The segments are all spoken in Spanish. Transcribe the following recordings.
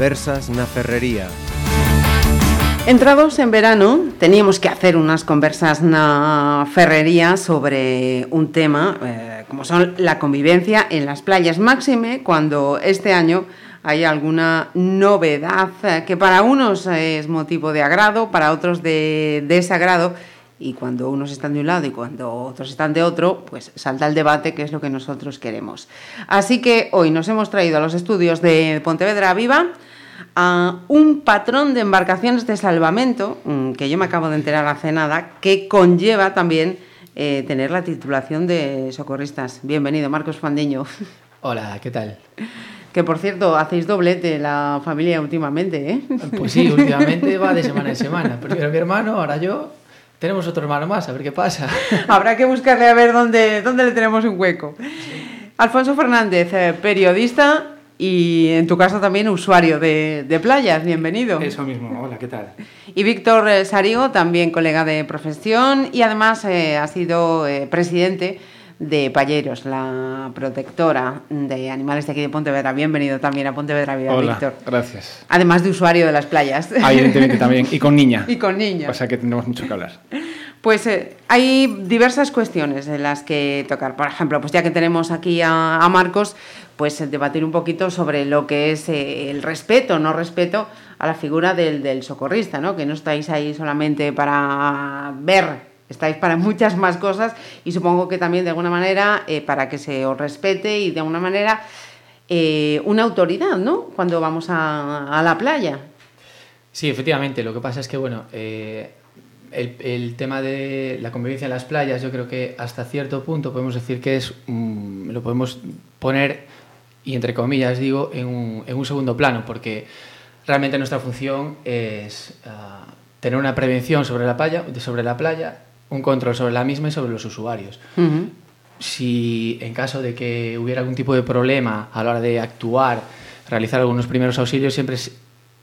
Conversas na Ferrería. Entrados en verano, teníamos que hacer unas conversas na ferrería sobre un tema eh, como son la convivencia en las playas, máxime cuando este año hay alguna novedad eh, que para unos es motivo de agrado, para otros de desagrado, y cuando unos están de un lado y cuando otros están de otro, pues salta el debate, que es lo que nosotros queremos. Así que hoy nos hemos traído a los estudios de Pontevedra Viva a un patrón de embarcaciones de salvamento, mm, que yo me acabo de enterar hace nada, que conlleva también eh, tener la titulación de socorristas. Bienvenido, Marcos Fandiño. Hola, ¿qué tal? Que por cierto, hacéis doblete la familia últimamente, ¿eh? Pues sí, últimamente va de semana en semana. Primero mi hermano, ahora yo. Tenemos otro hermano más, a ver qué pasa. Habrá que buscarle a ver dónde, dónde le tenemos un hueco. Alfonso Fernández, eh, periodista y en tu caso también usuario de, de, playas, bienvenido. Eso mismo, hola, ¿qué tal? Y Víctor eh, Sarigo, también colega de profesión y además eh, ha sido eh, presidente de Palleros, la protectora de animales de aquí de Pontevedra. Bienvenido también a Pontevedra Vida, Hola, Víctor. gracias. Además de usuario de las playas. Ah, evidentemente también, y con niña. y con niña. O sea que tenemos mucho que hablar. Pues eh, hay diversas cuestiones en las que tocar. Por ejemplo, pues ya que tenemos aquí a, Marcos, pues debatir un poquito sobre lo que es eh, el respeto, no respeto a la figura del, socorrista, ¿no? Que no estáis ahí solamente para ver estáis para muchas más cosas y supongo que también de alguna manera eh, para que se os respete y de alguna manera eh, una autoridad, ¿no? Cuando vamos a, la playa. Sí, efectivamente. Lo que pasa es que, bueno, eh, el, el, tema de la convivencia en las playas, yo creo que hasta cierto punto podemos decir que es, um, lo podemos poner, y entre comillas digo, en un, en un segundo plano, porque realmente nuestra función es uh, tener una prevención sobre la playa, sobre la playa un control sobre la misma y sobre los usuarios. Uh -huh. Si en caso de que hubiera algún tipo de problema a la hora de actuar, realizar algunos primeros auxilios, siempre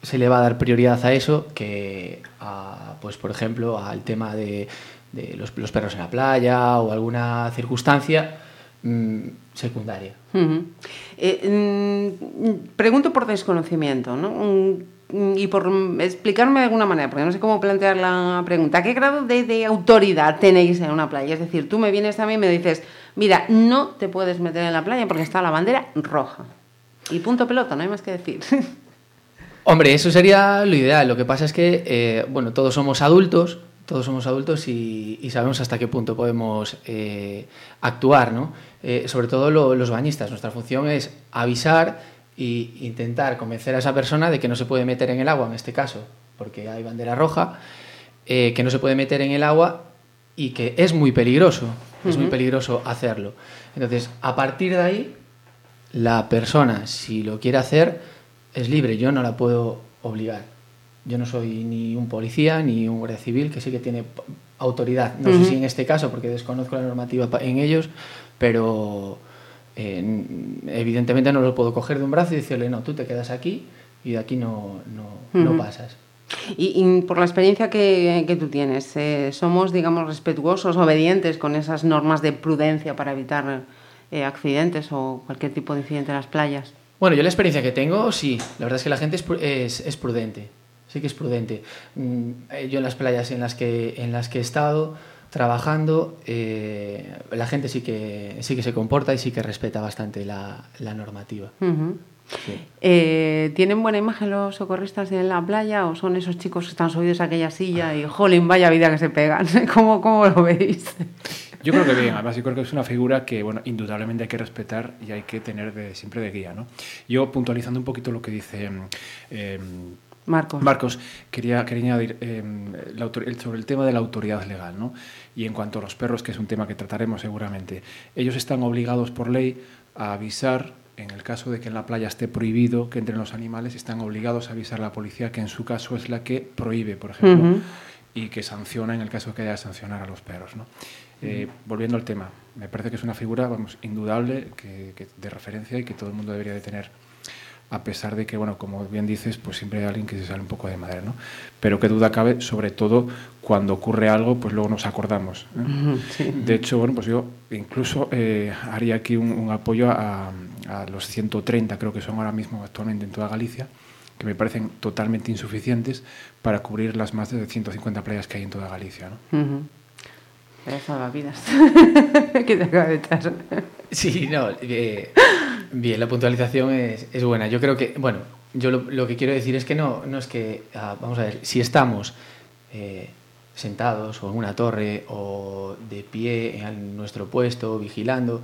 se le va a dar prioridad a eso que, a, pues por ejemplo, al tema de, de los, perros en la playa o alguna circunstancia mmm, secundaria. Eh, mmm, pregunto por desconocimiento, ¿no? y por explicarme de alguna manera, porque no sé cómo plantear la pregunta, ¿qué grado de, de, autoridad tenéis en una playa? Es decir, tú me vienes a mí y me dices, mira, no te puedes meter en la playa porque está la bandera roja. Y punto pelota, no hay más que decir. Hombre, eso sería lo ideal. Lo que pasa es que, eh, bueno, todos somos adultos, todos somos adultos y, y sabemos hasta qué punto podemos eh, actuar, ¿no? Eh, sobre todo lo, los bañistas. Nuestra función es avisar y intentar convencer a esa persona de que no se puede meter en el agua, en este caso, porque hay bandera roja, que no se puede meter en el agua y que es muy peligroso, uh -huh. es muy peligroso hacerlo. Entonces, a partir de ahí, la persona, si lo quiere hacer, es libre, yo no la puedo obligar. Yo no soy ni un policía ni un guardia civil que sí que tiene autoridad. No uh -huh. sé si en este caso, porque desconozco la normativa en ellos, pero eh, evidentemente no lo puedo coger de un brazo y decirle, no, tú te quedas aquí y de aquí no, no, uh -huh. no pasas. Y, y, por la experiencia que, que tú tienes, eh, ¿somos, digamos, respetuosos, obedientes con esas normas de prudencia para evitar eh, accidentes o cualquier tipo de incidente en las playas? Bueno, yo la experiencia que tengo, sí. La verdad es que la gente es, es, es prudente. Sí que es prudente. Mm, yo en las playas en las que, en las que he estado, trabajando, eh, la gente sí que, sí que se comporta y sí que respeta bastante la, la normativa. Uh -huh. sí. eh, ¿Tienen buena imagen los socorristas en la playa o son esos chicos que están subidos a aquella silla y, jolín, vaya vida que se pegan? ¿Cómo, cómo lo veis? Yo creo que bien, además yo creo que es una figura que, bueno, indudablemente hay que respetar y hay que tener de, siempre de guía, ¿no? Yo, puntualizando un poquito lo que dice... Eh, Marcos. Marcos, quería, quería añadir eh, la, sobre el tema de la autoridad legal, ¿no? Y en cuanto a los perros, que es un tema que trataremos seguramente, ellos están obligados por ley a avisar, en el caso de que en la playa esté prohibido que entren los animales, están obligados a avisar a la policía, que en su caso es la que prohíbe, por ejemplo, uh -huh. y que sanciona en el caso de que haya que sancionar a los perros, ¿no? Eh, volviendo al tema, me parece que es una figura, vamos, indudable, que, que de referencia y que todo el mundo debería de tener a pesar de que, bueno, como bien dices, pues siempre hay alguien que se sale un poco de madera, ¿no? Pero qué duda cabe, sobre todo cuando ocurre algo, pues luego nos acordamos. ¿eh? Sí. De hecho, bueno, pues yo incluso eh, haría aquí un, un apoyo a, a, los 130, creo que son ahora mismo actualmente en toda Galicia, que me parecen totalmente insuficientes para cubrir las más de 150 playas que hay en toda Galicia. ¿no? Uh -huh. Salvavidas que te acaba de echar. Sí, no, eh, bien, la puntualización es, es, buena. Yo creo que, bueno, yo lo, lo, que quiero decir es que no, no es que, ah, vamos a ver, si estamos eh, sentados o en una torre o de pie en nuestro puesto, vigilando,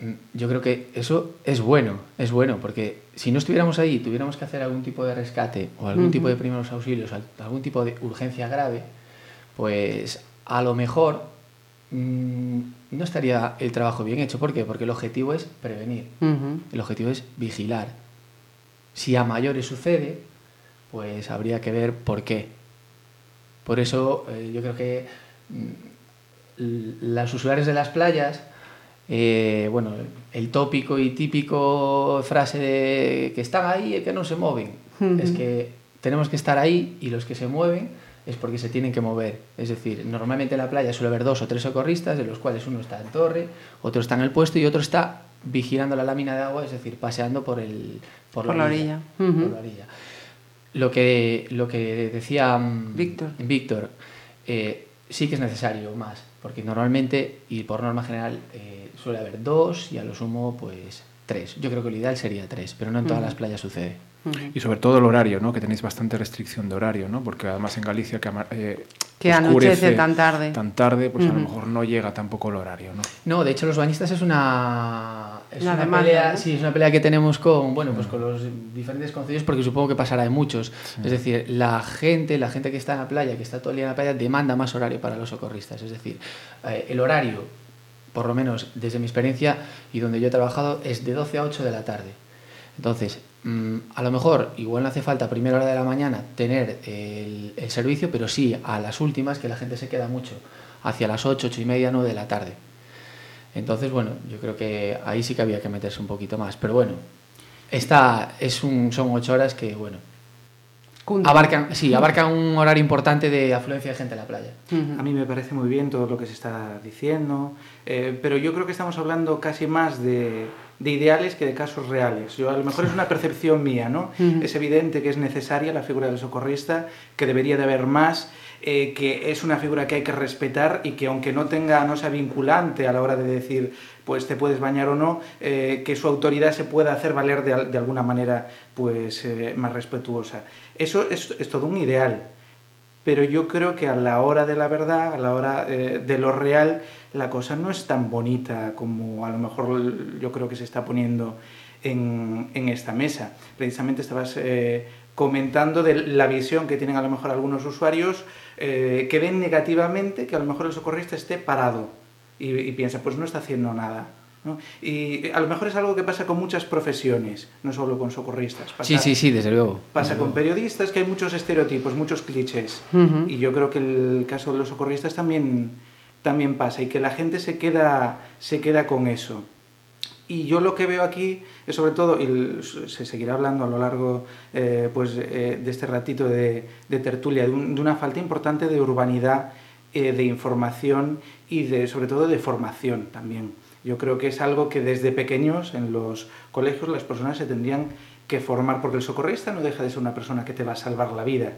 mm, yo creo que eso es bueno, es bueno, porque si no estuviéramos ahí y tuviéramos que hacer algún tipo de rescate o algún uh -huh. tipo de primeros auxilios, algún tipo de urgencia grave, pues a lo mejor mmm, no estaría el trabajo bien hecho. ¿Por qué? Porque el objetivo es prevenir, uh -huh. el objetivo es vigilar. Si a mayores sucede, pues habría que ver por qué. Por eso eh, yo creo que mmm, los usuarios de las playas, eh, bueno, el tópico y típico frase de que están ahí y que no se mueven, uh -huh. es que tenemos que estar ahí y los que se mueven es porque se tienen que mover. Es decir, normalmente en la playa suele haber dos o tres socorristas, de los cuales uno está en torre, otro está en el puesto y otro está vigilando la lámina de agua, es decir, paseando por, el, por, por la, orilla. orilla. Uh -huh. por la orilla. Lo que, lo que decía mm, Víctor, Víctor eh, sí que es necesario más, porque normalmente y por norma general eh, suele haber dos y a lo sumo pues tres. Yo creo que lo ideal sería tres, pero no en todas uh -huh. las playas sucede. Y sobre todo el horario, ¿no? que tenéis bastante restricción de horario, ¿no? porque además en Galicia que, eh, que anochece tan tarde, tan tarde pues uh -huh. a lo mejor no llega tampoco el horario. ¿no? no, de hecho los bañistas es una, es una, una demanda, pelea, ¿no? sí, es una pelea que tenemos con, bueno, pues con los diferentes concedios porque supongo que pasará de muchos. Sí. Es decir, la gente, la gente que está en la playa, que está todo el día en la playa, demanda más horario para los socorristas. Es decir, eh, el horario, por lo menos desde mi experiencia y donde yo he trabajado, es de 12 a 8 de la tarde. Entonces, a lo mejor igual no hace falta a primera hora de la mañana tener el, el, servicio, pero sí a las últimas, que la gente se queda mucho, hacia las 8, 8 y media, 9 de la tarde. Entonces, bueno, yo creo que ahí sí que había que meterse un poquito más. Pero bueno, esta es un, son 8 horas que, bueno, abarcan, sí, abarcan un horario importante de afluencia de gente en la playa. A mí me parece muy bien todo lo que se está diciendo, eh, pero yo creo que estamos hablando casi más de de ideales que de casos reales. Yo, a lo mejor es una percepción mía, ¿no? Uh -huh. Es evidente que es necesaria la figura del socorrista, que debería de haber más, eh, que es una figura que hay que respetar y que aunque no tenga, no sea vinculante a la hora de decir, pues te puedes bañar o no, eh, que su autoridad se pueda hacer valer de, de alguna manera, pues eh, más respetuosa. Eso es, es todo un ideal pero yo creo que a la hora de la verdad, a la hora eh, de lo real, la cosa no es tan bonita como a lo mejor yo creo que se está poniendo en, en esta mesa. Precisamente estabas eh, comentando de la visión que tienen a lo mejor algunos usuarios eh, que ven negativamente que a lo mejor el socorrista esté parado y, y piensa, pues no está haciendo nada. ¿No? Y a lo mejor es algo que pasa con muchas profesiones, no solo con socorristas. Pasa, sí, sí, sí, desde luego. Pasa desde con periodistas, que hay muchos estereotipos, muchos clichés. Uh -huh. Y yo creo que el caso de los socorristas también, también pasa y que la gente se queda, se queda con eso. Y yo lo que veo aquí es sobre todo, y se seguirá hablando a lo largo eh, pues, eh, de este ratito de, de tertulia, de, un, de, una falta importante de urbanidad, eh, de información y de, sobre todo de formación también. Yo creo que es algo que desde pequeños en los colegios las personas se tendrían que formar, porque el socorrista no deja de ser una persona que te va a salvar la vida.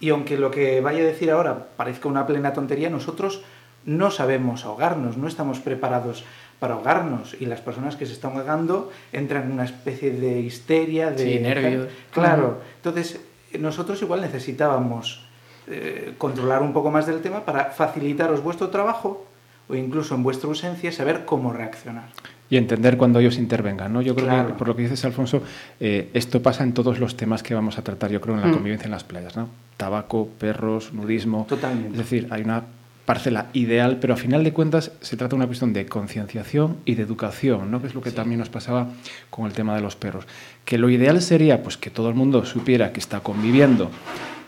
Y aunque lo que vaya a decir ahora parezca una plena tontería, nosotros no sabemos ahogarnos, no estamos preparados para ahogarnos y las personas que se están ahogando entran en una especie de histeria, de sí, nervios. Claro, entonces nosotros igual necesitábamos eh, controlar un poco más del tema para facilitaros vuestro trabajo o incluso en vuestra ausencia saber cómo reaccionar. Y entender cuando ellos intervengan, ¿no? Yo creo claro. que, por lo que dices, Alfonso, eh, esto pasa en todos los temas que vamos a tratar, yo creo, en la mm. convivencia en las playas, ¿no? Tabaco, perros, nudismo... Totalmente. Es decir, hay una parcela ideal, pero a final de cuentas se trata de una cuestión de concienciación y de educación, ¿no? que es lo que sí. también nos pasaba con el tema de los perros. Que lo ideal sería pues, que todo el mundo supiera que está conviviendo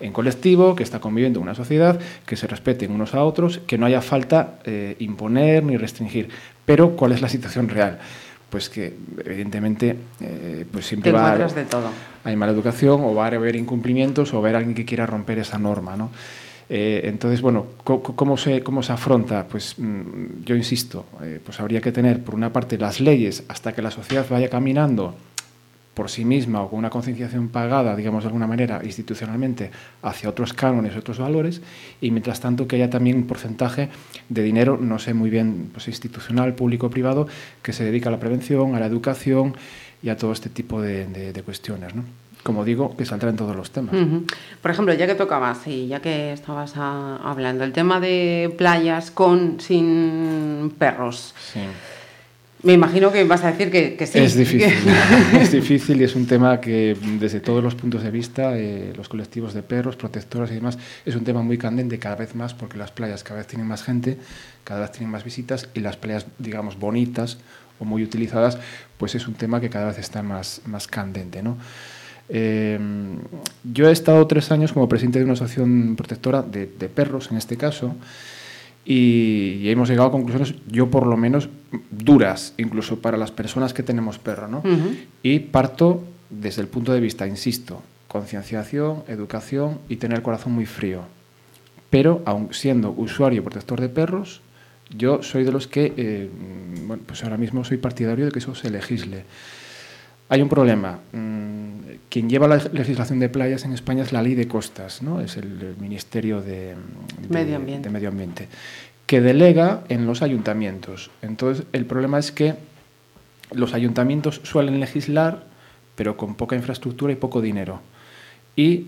en colectivo, que está conviviendo en una sociedad, que se respeten unos a otros, que no haya falta eh, imponer ni restringir. Pero, ¿cuál es la situación real? Pues que, evidentemente, eh, pues siempre Te va a haber, de todo. hay mala educación, o va a haber incumplimientos, o va a haber alguien que quiera romper esa norma, ¿no? Eh, entonces, bueno, ¿cómo se, ¿cómo se afronta? Pues mm, yo insisto, eh, pues habría que tener, por una parte, las leyes hasta que la sociedad vaya caminando por sí misma o con una concienciación pagada, digamos de alguna manera, institucionalmente, hacia otros cánones, otros valores, y mientras tanto que haya también un porcentaje de dinero, no sé muy bien, pues institucional, público, privado, que se dedica a la prevención, a la educación y a todo este tipo de, de, de cuestiones, ¿no? como digo, que saldrá en todos los temas. Uh -huh. Por ejemplo, ya que tocabas y ya que estabas a, hablando, el tema de playas con, sin perros. Sí. Me imagino que vas a decir que, que sí. Es difícil, es difícil y es un tema que desde todos los puntos de vista, eh, los colectivos de perros, protectoras y demás, es un tema muy candente cada vez más porque las playas cada vez tienen más gente, cada vez tienen más visitas y las playas, digamos, bonitas o muy utilizadas, pues es un tema que cada vez está más, más candente, ¿no? Eh, yo he estado tres años como presidente de una asociación protectora de, de perros, en este caso, y, y, hemos llegado a conclusiones, yo por lo menos, duras, incluso para las personas que tenemos perro. ¿no? Uh -huh. Y parto desde el punto de vista, insisto, concienciación, educación y tener el corazón muy frío. Pero, aun siendo usuario protector de perros, yo soy de los que, eh, bueno, pues ahora mismo soy partidario de que eso se legisle. Hay un problema. Quien lleva la legislación de playas en España es la ley de costas, ¿no? es el Ministerio de, de, Medio, Ambiente. de Medio Ambiente, que delega en los ayuntamientos. Entonces, el problema es que los ayuntamientos suelen legislar, pero con poca infraestructura y poco dinero. Y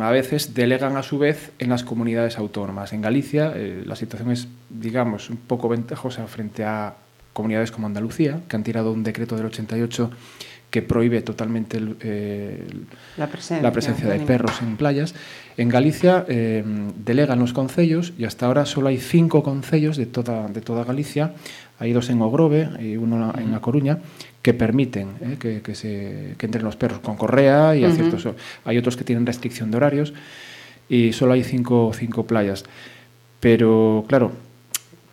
a veces delegan a su vez en las comunidades autónomas. En Galicia eh, la situación es, digamos, un poco ventajosa frente a comunidades como Andalucía, que han tirado un decreto del 88 que prohíbe totalmente el, eh, la presencia, la presencia de perros en playas. En Galicia eh, delegan los concellos y hasta ahora solo hay cinco concellos de toda, de toda Galicia. Hay dos en Ogrove y uno en La Coruña que permiten eh, que, que, se, que entren los perros con correa y uh -huh. ciertos, hay otros que tienen restricción de horarios y solo hay cinco, cinco playas. Pero claro,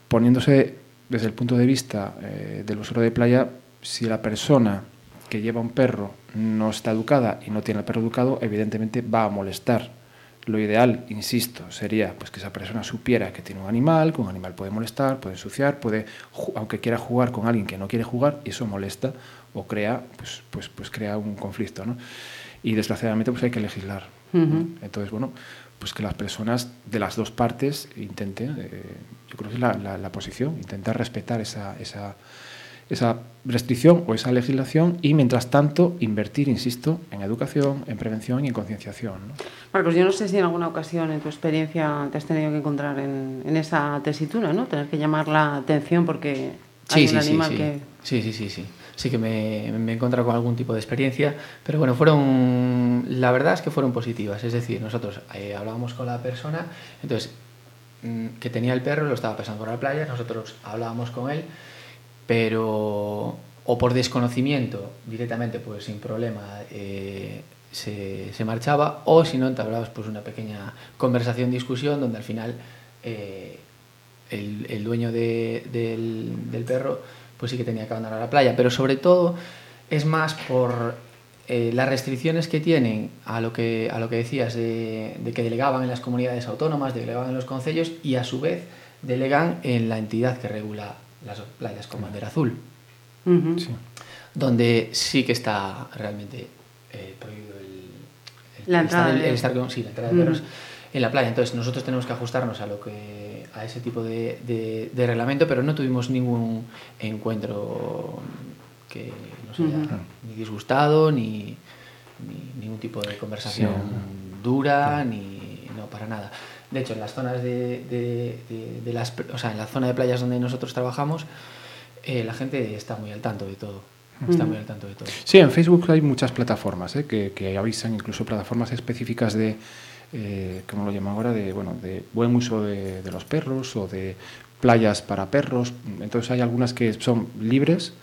poniéndose desde el punto de vista eh, del usuario de playa, si la persona que lleva un perro no está educada y no tiene el perro educado, evidentemente va a molestar. Lo ideal, insisto, sería pues, que esa persona supiera que tiene un animal, que un animal puede molestar, puede ensuciar, puede, aunque quiera jugar con alguien que no quiere jugar, y eso molesta o crea, pues, pues, pues crea un conflicto. ¿no? Y desgraciadamente pues hay que legislar. Uh -huh. Entonces, bueno, pues que las personas de las dos partes intenten, eh, yo creo que es la, la, la posición, intentar respetar esa, esa esa restricción o esa legislación y, mientras tanto, invertir, insisto, en educación, en prevención y en concienciación. ¿no? Marcos, yo no sé si en alguna ocasión en tu experiencia te has tenido que encontrar en, en esa tesitura, ¿no? Tener que llamar la atención porque hay sí, un sí, animal sí, que... Sí, sí, sí, sí. Sí que me, me he encontrado con algún tipo de experiencia, pero bueno, fueron, la verdad es que fueron positivas. Es decir, nosotros eh, hablábamos con la persona, entonces, mm, que tenía el perro, lo estaba pasando por la playa, nosotros hablábamos con él, pero o por desconocimiento directamente pues sin problema eh, se, se, marchaba o si no entablabas pues una pequeña conversación discusión donde al final eh, el, el, dueño de, del, perro pues sí que tenía que abandonar la playa. Pero sobre todo es más por eh, las restricciones que tienen a lo que, a lo que decías de, de que delegaban en las comunidades autónomas delegaban en los concellos y a su vez delegan en la entidad que regula las playas con bandera azul, uh -huh. sí. donde sí que está realmente eh, prohibido el, el, la entrada, el, el estar con, sí, la entrada de perros uh -huh. en la playa. Entonces nosotros tenemos que ajustarnos a lo que a ese tipo de, de, de reglamento, pero no tuvimos ningún encuentro que nos haya uh -huh. ni disgustado ni, ni, ningún tipo de conversación sí. dura ni no para nada. De hecho, en las zonas de, de, de, de, las, o sea, en la zona de playas donde nosotros trabajamos, eh, la gente está muy al tanto de todo. Está muy al tanto de todo. Sí, en Facebook hay muchas plataformas ¿eh? que, que, avisan, incluso plataformas específicas de, eh, ¿cómo lo llaman ahora? De, bueno, de buen uso de, de los perros o de playas para perros. Entonces hay algunas que son libres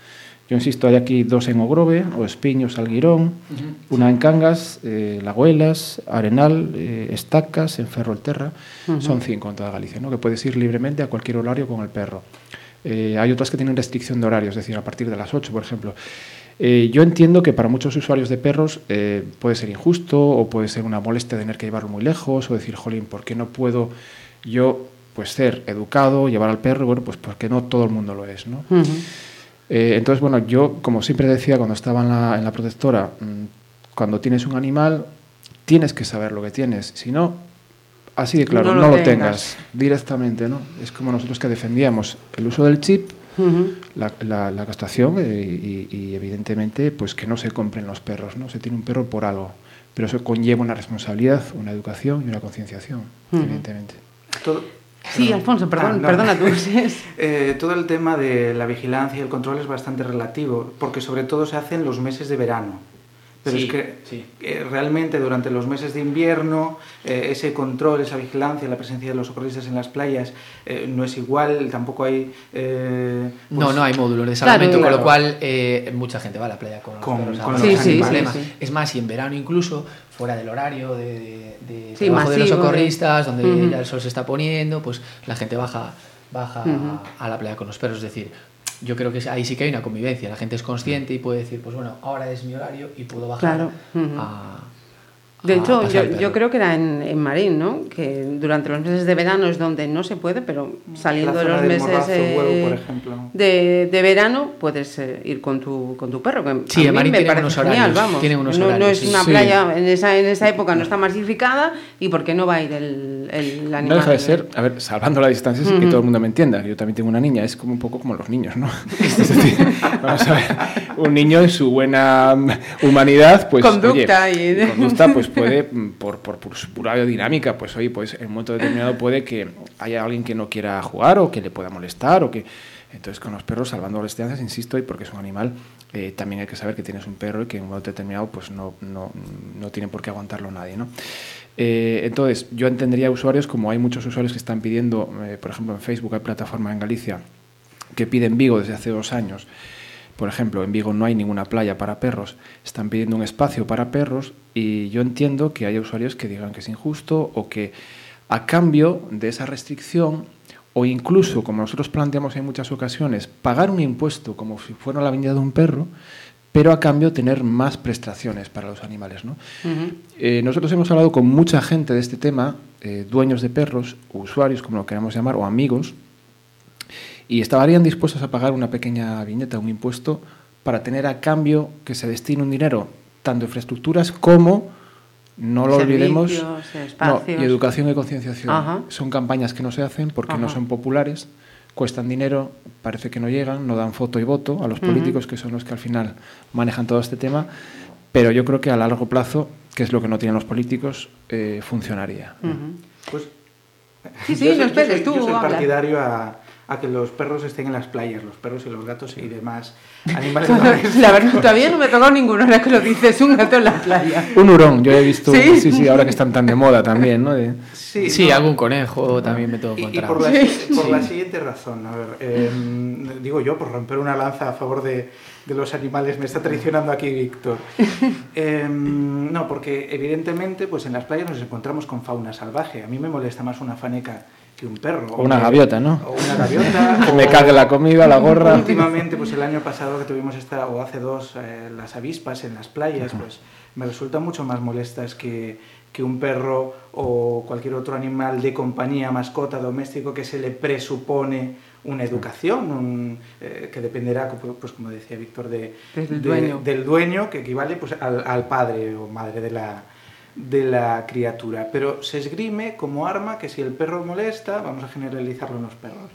yo insisto, hay aquí dos en Ogrove, o Espiños, Alguirón, uh -huh. una en Cangas, eh, Lagoelas, Arenal, eh, Estacas, en Ferrolterra. Uh -huh. Son cinco en toda Galicia, ¿no? que puedes ir libremente a cualquier horario con el perro. Eh, hay otras que tienen restricción de horario, es decir, a partir de las 8, por ejemplo. Eh, yo entiendo que para muchos usuarios de perros eh, puede ser injusto o puede ser una molestia tener que llevarlo muy lejos o decir, jolín, ¿por qué no puedo yo pues ser educado, llevar al perro? Bueno, pues porque no todo el mundo lo es, ¿no? Uh -huh. Eh, entonces, bueno, yo, como siempre decía cuando estaba en la, en la protectora, mmm, cuando tienes un animal, tienes que saber lo que tienes. Si no, así de claro, no, no lo, tengas. tengas. directamente, ¿no? Es como nosotros que defendíamos el uso del chip, uh -huh. la, la, la, castración eh, y, y, evidentemente, pues que no se compren los perros, ¿no? Se tiene un perro por algo. Pero eso conlleva una responsabilidad, una educación y una concienciación, uh -huh. evidentemente. Todo, Sí, Alfonso, perdón, ah, no. perdona tú. eh, todo el tema de la vigilancia y el control es bastante relativo, porque sobre todo se hace en los meses de verano. Pero sí, es que sí. eh, realmente durante los meses de invierno eh, ese control, esa vigilancia, la presencia de los socorristas en las playas eh, no es igual, tampoco hay... Eh, pues... No, no hay módulos de salvamento, claro, con lo cual eh, mucha gente va a la playa con los con, perros. Con sí, sí, sí, Es más, y en verano incluso, fuera del horario de, de, de sí, trabajo de los socorristas, donde uh -huh. ya el sol se está poniendo, pues la gente baja, baja uh -huh. a la playa con los perros. Es decir, yo creo que ahí sí que hay una convivencia. La gente es consciente y puede decir, pues bueno, ahora es mi horario y puedo bajar claro. uh -huh. a, de hecho, yo, yo, creo que era en, en, Marín, ¿no? Que durante los meses de verano es donde no se puede, pero saliendo de los meses eh, huevo, de, de, verano puedes eh, ir con tu, con tu perro. Que sí, a mí Marín me tiene parece unos genial, horarios, vamos. Tiene unos no, horarios, no es sí. una playa, en esa, en esa época no está masificada y ¿por qué no va a ir el, el animal? No deja de ser, a ver, salvando la distancia, uh -huh. que todo el mundo me entienda. Yo también tengo una niña, es como un poco como los niños, ¿no? es decir, vamos a ver, un niño en su buena humanidad, pues. Conducta oye, y. Conducta, pues puede, por, por, por su pura dinámica, pues oye, pues en un momento determinado puede que haya alguien que no quiera jugar o que le pueda molestar o que. Entonces, con los perros, salvando las distancias, insisto, y porque es un animal, eh, también hay que saber que tienes un perro y que en un momento determinado pues no, no, no tiene por qué aguantarlo nadie, ¿no? Eh, entonces, yo entendería usuarios como hay muchos usuarios que están pidiendo, eh, por ejemplo, en Facebook hay plataformas en Galicia que piden Vigo desde hace dos años. Por ejemplo, en Vigo no hay ninguna playa para perros, están pidiendo un espacio para perros y yo entiendo que haya usuarios que digan que es injusto o que a cambio de esa restricción o incluso, como nosotros planteamos en muchas ocasiones, pagar un impuesto como si fuera la viña de un perro, pero a cambio tener más prestaciones para los animales. ¿no? Uh -huh. eh, nosotros hemos hablado con mucha gente de este tema, eh, dueños de perros, usuarios, como lo queramos llamar, o amigos, y estarían dispuestos a pagar una pequeña viñeta, un impuesto, para tener a cambio que se destine un dinero tanto en infraestructuras como no lo olvidemos, no, y educación y concienciación. Son campañas que no se hacen porque Ajá. no son populares, cuestan dinero, parece que no llegan, no dan foto y voto a los políticos, uh -huh. que son los que al final manejan todo este tema, pero yo creo que a largo plazo, que es lo que no tienen los políticos, eh, funcionaría. Uh -huh. Pues, sí, sí, no esperes, tú yo soy partidario a a que los perros estén en las playas, los perros y los gatos y demás animales. la verdad, todavía no me ha tocado ninguno, ahora que lo dices, un gato en la playa. Un hurón, yo he visto, ¿Sí? sí, sí, ahora que están tan de moda también, ¿no? De... Sí, sí no. algún conejo también me tengo y. Y por, la, sí. por la siguiente razón, a ver, eh, digo yo, por romper una lanza a favor de, de los animales, me está traicionando aquí Víctor. Eh, no, porque evidentemente, pues en las playas nos encontramos con fauna salvaje. A mí me molesta más una faneca que un perro. O una gaviota, ¿no? O una gaviota. o, me cague la comida, la gorra. Últimamente, pues el año pasado que tuvimos esta, o hace dos, eh, las avispas en las playas, pues me resultan mucho más molestas que, que un perro o cualquier otro animal de compañía, mascota, doméstico, que se le presupone una educación, un, eh, que dependerá, pues como decía Víctor, de, del, dueño. De, del dueño, que equivale pues, al, al padre o madre de la, de la criatura, pero se esgrime como arma que si el perro molesta, vamos a generalizarlo en los perros,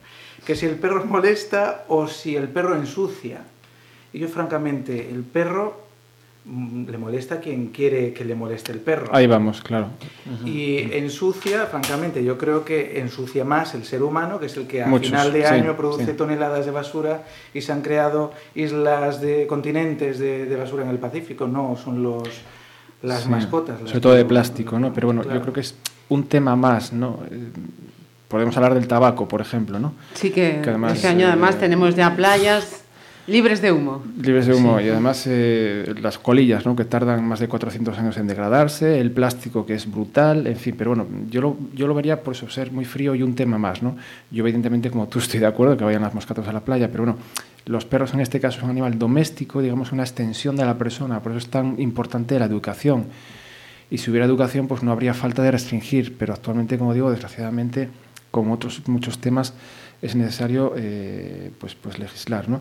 que si el perro molesta o si el perro ensucia. Y yo francamente, el perro le molesta a quien quiere que le moleste el perro. Ahí vamos, claro. Uh -huh. Y ensucia, francamente, yo creo que ensucia más el ser humano, que es el que a Muchos, final de año sí, produce sí. toneladas de basura y se han creado islas de continentes de, de basura en el Pacífico. No, son los las sí, mascotas. Las sobre todo de plástico, ¿no? Pero bueno, claro. yo creo que es un tema más, ¿no? Eh, podemos hablar del tabaco, por ejemplo, ¿no? Sí, que, que además, este año además eh, tenemos ya playas libres de humo. Libres de humo sí. y además eh, las colillas, ¿no? Que tardan más de 400 años en degradarse, el plástico que es brutal, en fin, pero bueno, yo lo, yo lo vería por eso, ser muy frío y un tema más, ¿no? Yo evidentemente como tú estoy de acuerdo que vayan las mascotas a la playa, pero bueno, los perros en este caso son un animal doméstico, digamos una extensión de la persona, por eso es tan importante la educación. Y si hubiera educación, pues no habría falta de restringir, pero actualmente, como digo, desgraciadamente con otros muchos temas es necesario eh, pues, pues legislar. ¿no?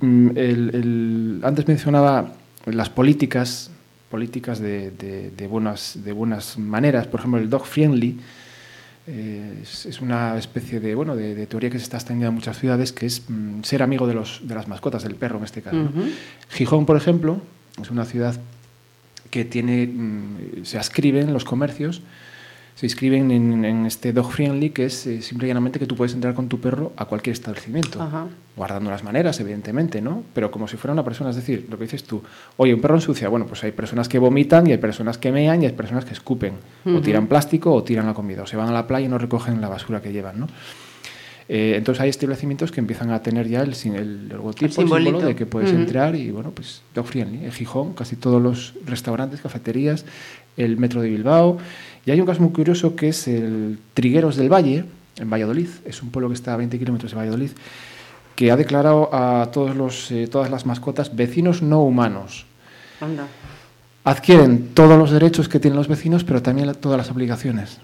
Mm, el, el, antes mencionaba las políticas, políticas de, de, de, buenas, de buenas maneras, por ejemplo, el dog friendly, eh, es, es, una especie de, bueno, de, de, teoría que se está extendiendo en muchas ciudades, que es mm, ser amigo de, los, de las mascotas, del perro en este caso. Uh -huh. ¿no? Gijón, por ejemplo, es una ciudad que tiene, mm, se ascriben los comercios, se inscriben en, en, este dog friendly, que es eh, simple y llanamente que tú puedes entrar con tu perro a cualquier establecimiento, Ajá. guardando las maneras, evidentemente, ¿no? Pero como si fuera una persona, es decir, lo que dices tú, oye, un perro ensucia, bueno, pues hay personas que vomitan y hay personas que mean y hay personas que escupen, uh -huh. o tiran plástico o tiran la comida, o se van a la playa y no recogen la basura que llevan, ¿no? Eh, entonces hay establecimientos que empiezan a tener ya el, el, el logotipo, el, el, símbolo de que puedes uh -huh. entrar y bueno, pues dog friendly. En Gijón, casi todos los restaurantes, cafeterías, el metro de Bilbao. Y hay un caso muy curioso que es el Trigueros del Valle, en Valladolid. Es un pueblo que está a 20 kilómetros de Valladolid, que ha declarado a todos los, eh, todas las mascotas vecinos no humanos. Anda. Adquieren todos los derechos que tienen los vecinos, pero también todas las obligaciones.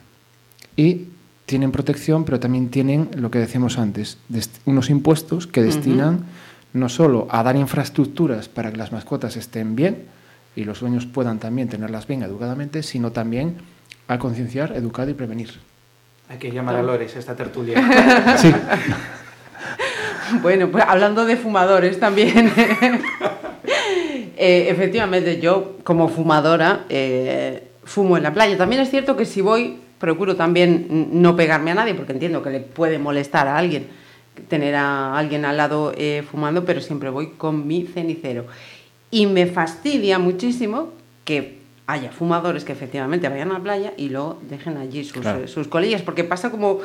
Y tienen protección, pero también tienen lo que decíamos antes, unos impuestos que destinan uh -huh. no solo a dar infraestructuras para que las mascotas estén bien y los dueños puedan también tenerlas bien educadamente, sino también a concienciar, educar y prevenir. Hay que llamar a Lores a esta tertulia. sí. Bueno, pues hablando de fumadores también. eh, efectivamente, yo como fumadora eh, fumo en la playa. También es cierto que si voy procuro también no pegarme a nadie porque entiendo que le puede molestar a alguien tener a alguien al lado eh, fumando, pero siempre voy con mi cenicero. Y me fastidia muchísimo que haya fumadores que efectivamente vayan a la playa y luego dejen allí sus, claro. eh, sus colillas, porque pasa como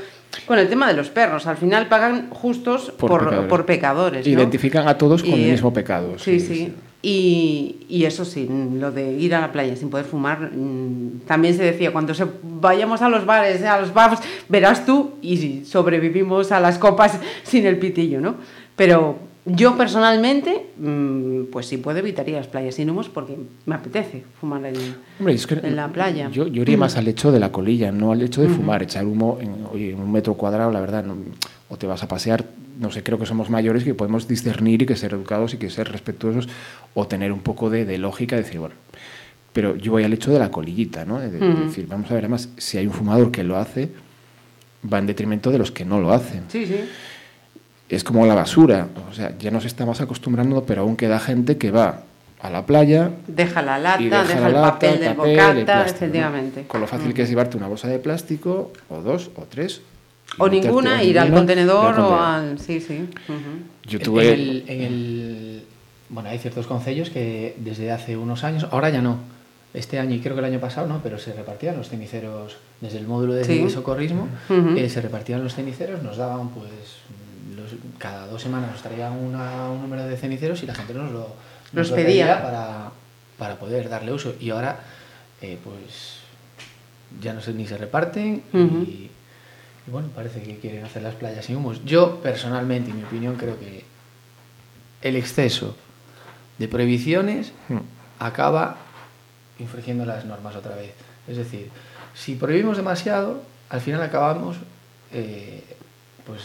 con el tema de los perros, al final pagan justos por, por pecadores. Por pecadores ¿no? Identifican a todos con y, el mismo pecado. Sí, sí. sí. Y, y, eso sí, lo de ir a la playa sin poder fumar, mm, también se decía, cuando se, vayamos a los bares, a los pubs, verás tú, y sobrevivimos a las copas sin el pitillo, ¿no? Pero yo personalmente, mm, pues si puedo, evitaría las playas sin humos porque me apetece fumar en, Hombre, es que en la playa. Yo, yo iría más al hecho de la colilla, no al hecho de fumar, echar humo en, oye, en un metro cuadrado, la verdad, no, o te vas a pasear no sé, creo que somos mayores que podemos discernir y que ser educados y que ser respetuosos o tener un poco de, de lógica, decir, bueno, pero yo voy al hecho de la colillita, ¿no? De, de, uh -huh. decir, vamos a ver, además, si hay un fumador que lo hace, va en detrimento de los que no lo hacen. Sí, sí. Es como la basura, o sea, ya nos estamos acostumbrando, pero aún queda gente que va a la playa. Deja la lata, deja, deja, el lata, papel del papel, bocata, plástico, efectivamente. ¿no? Con lo fácil -huh. que es llevarte una bolsa de plástico, o dos, o tres, o ninguna, ir al contenedor o al... Sí, sí. Uh -huh. Yo tuve... En el, en el, Bueno, hay ciertos concellos que desde hace unos años, ahora ya no, este año y creo que el año pasado no, pero se repartían los ceniceros desde el módulo de sí. socorrismo, uh -huh. eh, se repartían los ceniceros, nos daban pues los, cada dos semanas nos traían una, un número de ceniceros y la gente nos lo, nos pedía para, para poder darle uso y ahora eh, pues ya no sé ni se reparten uh -huh. y y bueno, parece que quieren hacer las playas sin humos. Yo, personalmente, en mi opinión, creo que el exceso de prohibiciones hmm. acaba infringiendo las normas otra vez. Es decir, si prohibimos demasiado, al final acabamos eh, pues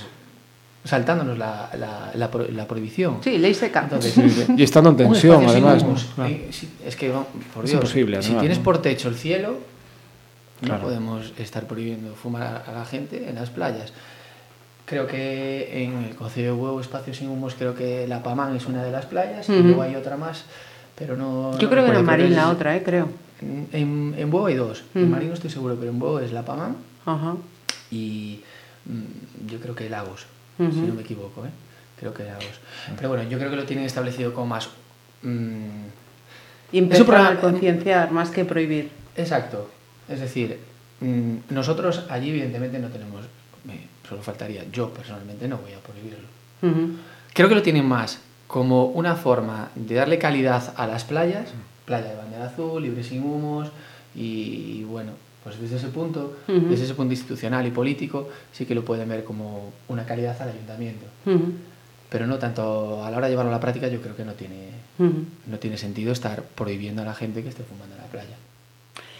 saltándonos la, la, la, la, prohibición. Sí, ley seca. Entonces, y estando en tensión, además. Humos, ¿no? eh, es que, por Dios, es imposible, si tienes por techo el cielo, no claro. podemos estar prohibiendo fumar a la gente en las playas. Creo que en el Concello de Huevo, Espacio Sin Humos, creo que la Pamán es una de las playas, uh -huh. y luego hay otra más, pero no... Yo no creo que en Marín la otra, ¿eh? creo. En, en, en Huevo hay dos, uh -huh. en Marín no estoy seguro, pero en Huevo es la Pamán uh -huh. y mmm, yo creo que Lagos, si no me equivoco, ¿eh? creo que Lagos. Pero bueno, yo creo que lo tienen establecido como más... Mmm, y empezar a concienciar más que prohibir. Exacto, es decir, mm, nosotros allí evidentemente no tenemos, solo faltaría, yo personalmente no voy a prohibirlo. Uh -huh. Creo que lo tienen más como una forma de darle calidad a las playas, playa de bandera azul, libre sin humos, y bueno, pues desde ese punto, uh -huh. desde ese punto institucional y político, sí que lo pueden ver como una calidad al ayuntamiento. Uh -huh. Pero no tanto a la hora de llevarlo a la práctica, yo creo que no tiene, no tiene sentido estar prohibiendo a la gente que esté fumando en la playa.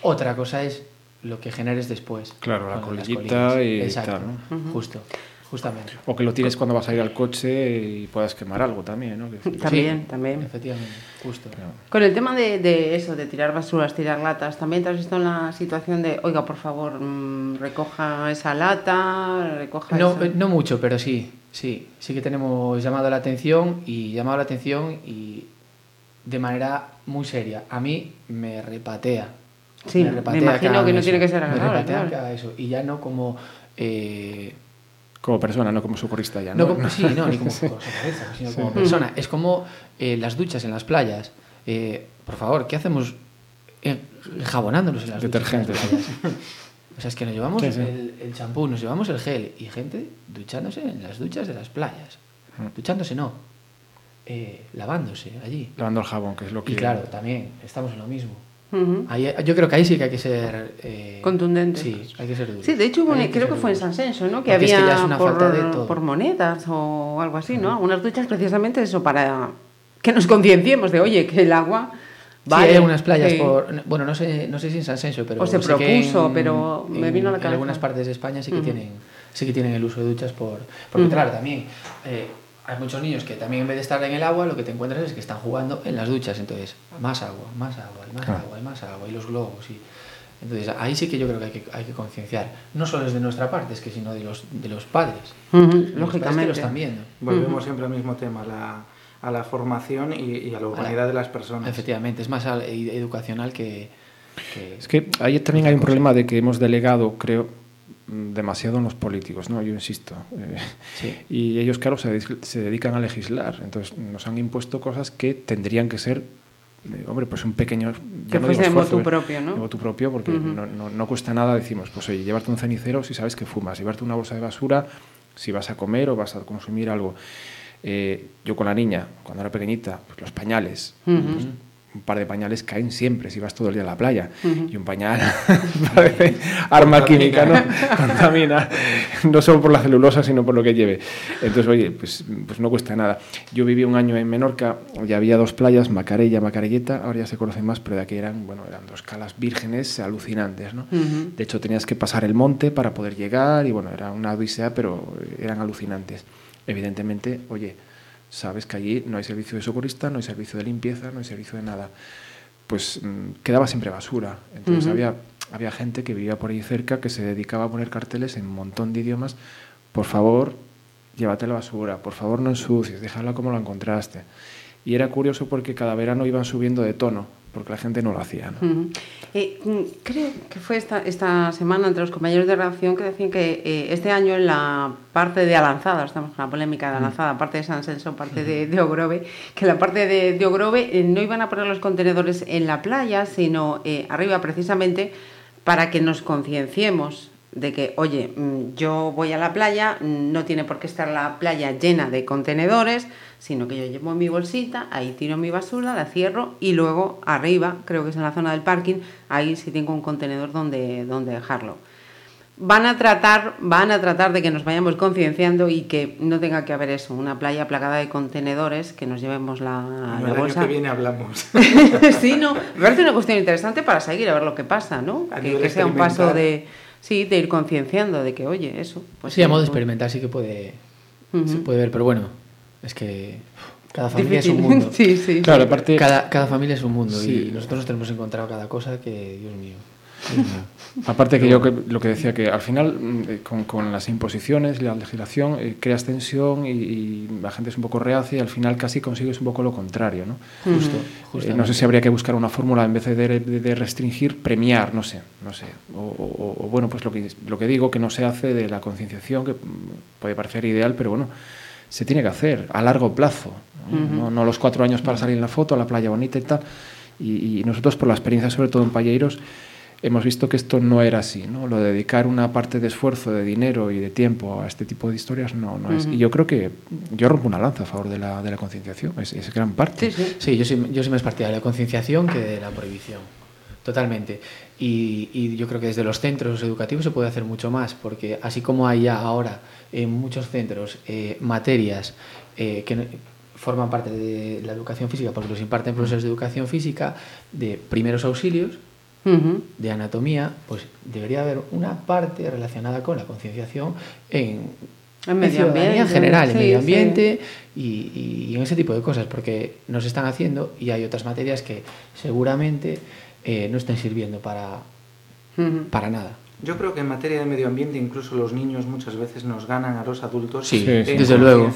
Otra cosa es lo que generes después. Claro, la con las colillita colinas. y Exacto, tal, ¿no? Justo, justamente. O que lo tires cuando vas a ir al coche y puedas quemar algo también, ¿no? Que- También, Sí, también. Efectivamente, justo. Con el tema de, de eso, de tirar basuras, tirar latas, ¿también te has visto en la situación de, oiga, por favor, mm, recoja esa lata, recoja No, esa... no mucho, pero sí, sí, sí que tenemos llamado la atención y llamado la atención y de manera muy seria. A mí me repatea. Sí, me imagino que hagan que no eso. tiene que ser Me agradable, repatea claro. eso. Y ya no como... eh, Como persona, no como socorrista ya, no ¿no? como, sí, no, ni como socorrista, sino como persona. Es como eh, las duchas en las playas. Eh, por favor, ¿qué hacemos eh, jabonándonos en las Detergente. duchas? playas? O sea, es que nos llevamos Sí, sí. el el champú, nos llevamos el gel y gente duchándose en las duchas de las playas. Duchándose no, eh, lavándose allí. Lavando el jabón, que es lo que... Y claro, también estamos en lo mismo. Ujú. Ahí- yo creo que ahí sí que hay que ser... eh, Contundente. Sí, hay que ser duro. Sí, de hecho, hay creo que ser fue en. San Senso, ¿no? Que Porque es que había es una por, falta de todo. por monedas o algo así, ¿no? Algunas duchas precisamente eso, para que nos concienciemos de, oye, que el agua... Sí, hay algunas playas sí. por... Bueno, no sé, no sé si en San Senso, pero... O se que propuso, pero me vino a la En cabeza. algunas partes de España sí que, Ujú. tienen, sí que tienen el uso de duchas por... Porque claro, también eh, hay muchos niños que también en vez de estar en el agua, lo que te encuentras es que están jugando en las duchas. Entonces, más agua, más agua, y más Claro. agua, y más agua, y los globos. Y... Entonces, ahí sí que yo creo que hay que, hay que concienciar. No solo es de nuestra parte, es que sino de los, de los padres. Ujú, De los padres que lógicamente. lo están viendo. Volvemos siempre al mismo tema, la- a la formación y, y a la urbanidad de las personas. Efectivamente, es más ed- educacional que... que- Es que ahí también hay un problema de que hemos delegado, creo, demasiado en los políticos, ¿no? Yo insisto. eh, Sí. Y ellos, claro, se, se dedican a legislar. Entonces nos han impuesto cosas que tendrían que ser, eh, hombre, pues un pequeño... ya Que no fuese de motu eh, propio, ¿no? de motu propio, porque Ujú. no, no- no cuesta nada, decimos, pues oye, llevarte un cenicero si sabes que fumas, llevarte una bolsa de basura si vas a comer o vas a consumir algo. Eh, yo con la niña, cuando era pequeñita, pues los pañales, Ujú. pues, un par de pañales caen siempre si vas todo el día a la playa. Y un pañal parece arma química, ¿no? Contamina, no solo por la celulosa, sino por lo que lleve. Entonces, oye, pues, pues no cuesta nada. Yo viví un año en Menorca y había dos playas, Macarella, Macarelleta, ahora ya se conocen más, pero de aquí eran, bueno, eran dos calas vírgenes alucinantes, ¿no? De hecho, tenías que pasar el monte para poder llegar y, bueno, era una odisea, pero eran alucinantes. Evidentemente, oye, sabes que allí no hay servicio de socorrista, no hay servicio de limpieza, no hay servicio de nada. Pues mm, quedaba siempre basura. Entonces había, había gente que vivía por ahí cerca que se dedicaba a poner carteles en un montón de idiomas. Por favor, llévate la basura, por favor no ensucies, déjala como la encontraste. Y era curioso porque cada verano iban subiendo de tono, porque la gente no lo hacía. ¿no? Eh, mm, creo que fue esta, esta semana entre los compañeros de redacción que decían que eh, este año en la parte de Alanzada, estamos con la polémica de Alanzada, parte de San Senso, parte de, de Ogrove, que la parte de, de Ogrove eh, no iban a poner los contenedores en la playa, sino eh, arriba precisamente para que nos concienciemos de que, oye, mm, yo voy a la playa, no tiene por qué estar la playa llena de contenedores, sino que yo llevo mi bolsita, ahí tiro mi basura, la cierro y luego arriba, creo que es en la zona del parking, ahí sí tengo un contenedor donde, donde dejarlo. Van a tratar, van a tratar de que nos vayamos concienciando y que no tenga que haber eso, una playa plagada de contenedores, que nos llevemos la, la el año bolsa. que viene hablamos. sí, no, me parece una cuestión interesante para seguir a ver lo que pasa, ¿no? A Que, sea un paso de, sí, de ir concienciando de que, oye, eso. Pues sí, a modo de experimentar sí que puede, se puede ver, pero bueno, es que cada familia Difícil. es un mundo. sí, sí. Claro, aparte... Cada, cada familia es un mundo Sí. y nosotros nos tenemos encontrado cada cosa que, Dios mío. Aparte que yo que- lo que decía, que al final mm, eh, con, con las imposiciones la legislación eh, creas tensión y, y la gente es un poco reacia y al final casi consigues un poco lo contrario. ¿no? Justo, Eh, no sé si habría que buscar una fórmula en vez de, de- de restringir, premiar, no sé, no sé. O, o- o, bueno, pues lo que, lo que digo que no se hace de la concienciación, que mm, puede parecer ideal, pero bueno, se tiene que hacer a largo plazo. ¿no? no, no los cuatro años para salir en la foto, a la playa bonita y tal. Y, y nosotros, por la experiencia, sobre todo en Palleiros, hemos visto que esto no era así, ¿no? Lo de dedicar una parte de esfuerzo, de dinero y de tiempo a este tipo de historias no, no es. Y yo creo que yo rompo una lanza a favor de la, de la concienciación, es, es gran parte. Sí, sí. Sí, yo soy, yo soy más partidario de la concienciación que de la prohibición. Totalmente. Y, y yo creo que desde los centros educativos se puede hacer mucho más, porque así como hay ya ahora en muchos centros eh, materias eh, que forman parte de la educación física, porque los imparten profesores de educación física, de primeros auxilios, de anatomía, pues debería haber una parte relacionada con la concienciación en, en medio ambiente. En general, en medio ambiente y, en ese tipo de cosas, porque nos están haciendo y hay otras materias que seguramente eh, no están sirviendo para, para nada. Yo creo que en materia de medio ambiente incluso los niños muchas veces nos ganan a los adultos sí, en desde luego.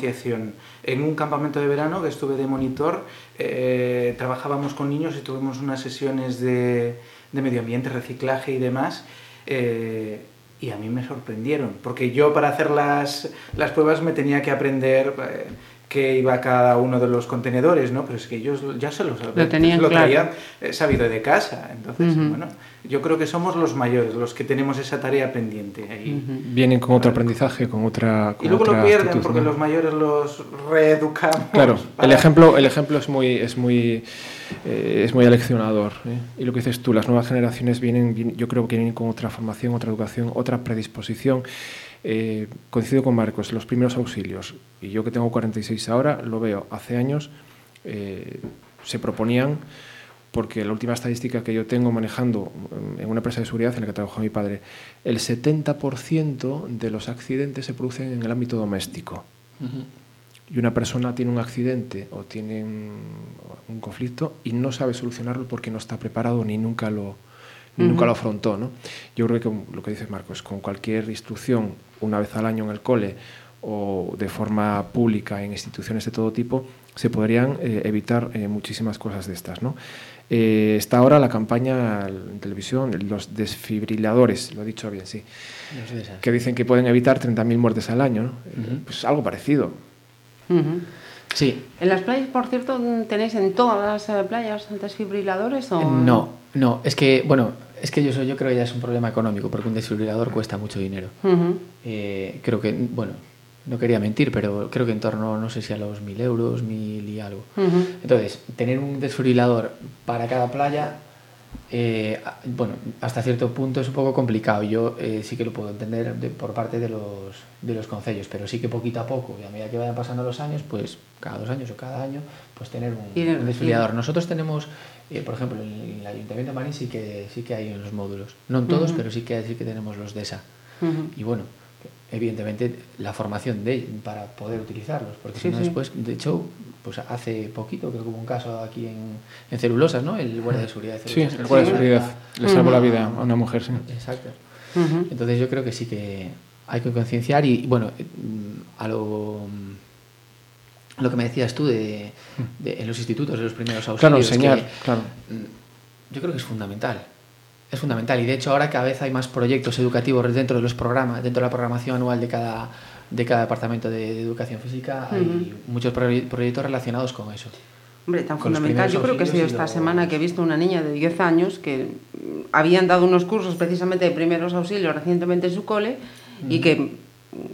En un campamento de verano que estuve de monitor, eh, trabajábamos con niños y tuvimos unas sesiones de, de medio ambiente, reciclaje y demás. Eh, y a mí me sorprendieron, porque yo para hacer las, las pruebas me tenía que aprender eh, qué iba cada uno de los contenedores, ¿no? Pero es que ellos ya se los lo, tenían lo traían eh, sabido de casa. Entonces, bueno, yo creo que somos los mayores los que tenemos esa tarea pendiente. Ahí. Vienen con otro aprendizaje, con otra. y luego lo pierden porque los mayores los reeducamos. Claro, el, ejemplo, el ejemplo es muy. Es muy eh, es muy aleccionador. ¿eh? Y lo que dices tú, las nuevas generaciones vienen, yo creo que vienen con otra formación, otra educación, otra predisposición. Eh, coincido con Marcos, los primeros auxilios, y yo que tengo 46 ahora, lo veo, hace años se proponían, porque la última estadística que yo tengo manejando en una empresa de seguridad en la que trabajó mi padre, el 70% de los accidentes se producen en el ámbito doméstico. Y una persona tiene un accidente o tiene un, conflicto y no sabe solucionarlo porque no está preparado ni nunca lo, ni nunca lo afrontó. ¿no? Yo creo que lo que dice Marcos, con cualquier instrucción una vez al año en el cole o de forma pública en instituciones de todo tipo, se podrían eh, evitar eh, muchísimas cosas de estas. ¿no? Eh, está ahora la campaña en televisión, los desfibriladores, lo he dicho bien, sí, que dicen que pueden evitar 30.000 muertes al año. ¿no? Uh -huh. Pues algo parecido. Uh -huh. Sí. ¿En las playas, por cierto, tenéis en todas las playas desfibriladores? O... No, no, es que, bueno, es que yo, yo creo que ya es un problema económico, porque un desfibrilador cuesta mucho dinero. Uh -huh. eh, creo que, bueno, no quería mentir, pero creo que en torno, no sé si a los mil euros, mil y algo. Uh -huh. Entonces, tener un desfibrilador para cada playa eh, bueno, hasta cierto punto es un poco complicado. Yo eh, sí que lo puedo entender de, por parte de los, de los concellos, pero sí que poquito a poco, y a medida que vayan pasando los años, pues cada dos años o cada año, pues tener un, un desfiliador. Nosotros tenemos, eh, por ejemplo, en el Ayuntamiento de Marín sí que, sí que hay en los módulos. No en todos, uh -huh. pero sí que, sí que tenemos los de esa. Uh -huh. Y bueno, evidentemente la formación de para poder utilizarlos, porque sí, si no sí. después, de hecho, pues hace poquito creo que hubo un caso aquí en, en celulosas, ¿no? El guardia de seguridad de celulosas. Sí, el guardia de seguridad le salvó la vida a una mujer, sí. Exacto. Uh -huh. Entonces yo creo que sí que hay que concienciar y, bueno, a lo lo que me decías tú de, de en los institutos, de los primeros auxilios. Claro, enseñar, que, claro. Yo creo que es fundamental. Es fundamental y de hecho ahora cada vez hay más proyectos educativos dentro de los programas, dentro de la programación anual de cada, de cada departamento de, de educación física, uh -huh. hay muchos proyectos relacionados con eso. Hombre, tan fundamental. Yo creo que ha sido esta semana que he visto una niña de 10 años que habían dado unos cursos precisamente de primeros auxilios recientemente en su cole uh -huh. y que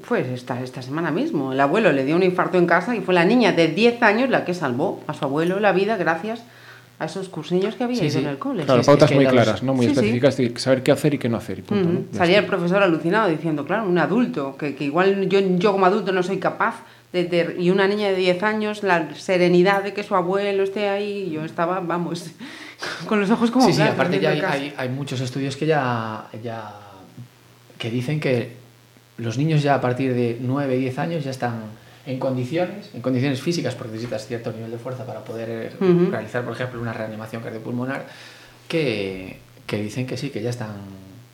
fue esta, esta semana mismo. El abuelo le dio un infarto en casa y fue la niña de 10 años la que salvó a su abuelo la vida gracias a esos cursillos que había sí, sí. en el cole. Claro, sí, pautas es que muy claras, ¿no? muy sí, específicas, de saber qué hacer y qué no hacer. Y punto, uh -huh. ¿no? Salía el profesor alucinado diciendo, claro, un adulto, que, que igual yo, yo como adulto no soy capaz de, de, y una niña de 10 años, la serenidad de que su abuelo esté ahí, yo estaba, vamos, con los ojos como Sí, sí, aparte ya hay, hay, hay, muchos estudios que ya, ya que dicen que los niños ya a partir de 9, 10 años ya están en condiciones, en condiciones físicas, porque necesitas cierto nivel de fuerza para poder uh -huh. realizar, por ejemplo, una reanimación cardiopulmonar, que, que dicen que sí, que ya están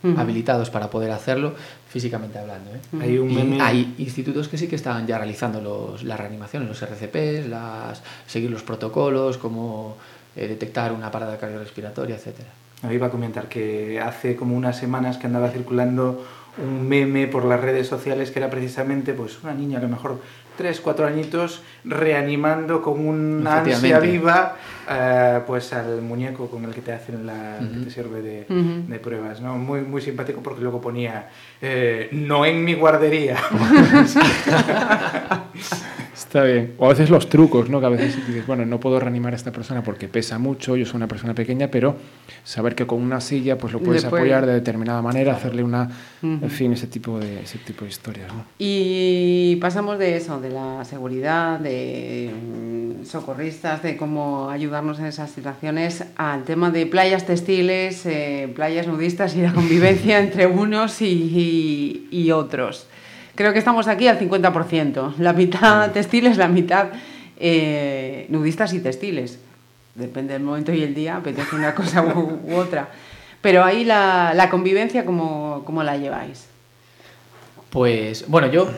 uh -huh. habilitados para poder hacerlo físicamente hablando. ¿eh? Uh -huh. Hay, un meme... hay institutos que sí que están ya realizando los, las reanimaciones, los RCPs, las, seguir los protocolos, como eh, detectar una parada cardiorrespiratoria, etcétera. Iba a comentar que hace como unas semanas que andaba circulando un meme por las redes sociales que era precisamente pues una niña a lo mejor tres, cuatro añitos reanimando con una ansia viva uh, pues al muñeco con el que te hacen la uh -huh. que te sirve de, uh -huh. de, pruebas ¿no? muy, muy simpático porque luego ponía eh, no en mi guardería Está bien. O a veces los trucos, ¿no? Que a veces dices, bueno, no puedo reanimar a esta persona porque pesa mucho, yo soy una persona pequeña, pero saber que con una silla pues lo puedes Después... apoyar de determinada manera, hacerle una, uh -huh. en fin, ese tipo de, ese tipo de historias, ¿no? Y pasamos de eso, de la seguridad, de socorristas de cómo ayudarnos en esas situaciones al tema de playas textiles, eh, playas nudistas y la convivencia entre unos y, otros. Creo que estamos aquí al 50%, la mitad textiles, la mitad eh, nudistas y textiles. Depende del momento y el día, apetece una cosa u, otra. Pero ahí la, convivencia, ¿cómo, ¿cómo la lleváis? Pues bueno, yo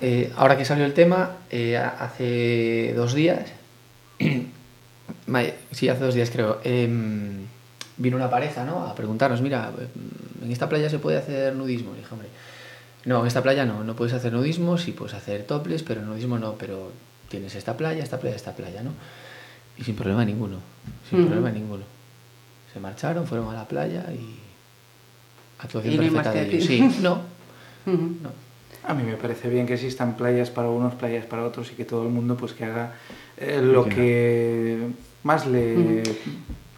eh, ahora que salió el tema, eh, hace dos días, sí, hace dos días creo, em, vino una pareja ¿no? a preguntarnos, mira, ¿en esta playa se puede hacer nudismo? Y dije, hombre, no, en esta playa no, no puedes hacer nudismo, sí puedes hacer toples, pero nudismo no, pero tienes esta playa, esta playa, esta playa, ¿no? Y sin problema ninguno, sin problema ninguno. Se marcharon, fueron a la playa y actuación perfecta de ellos. Sí, no, no. A mí me parece bien que existan playas para unos, playas para otros y que todo el mundo pues que haga eh, lo que más le...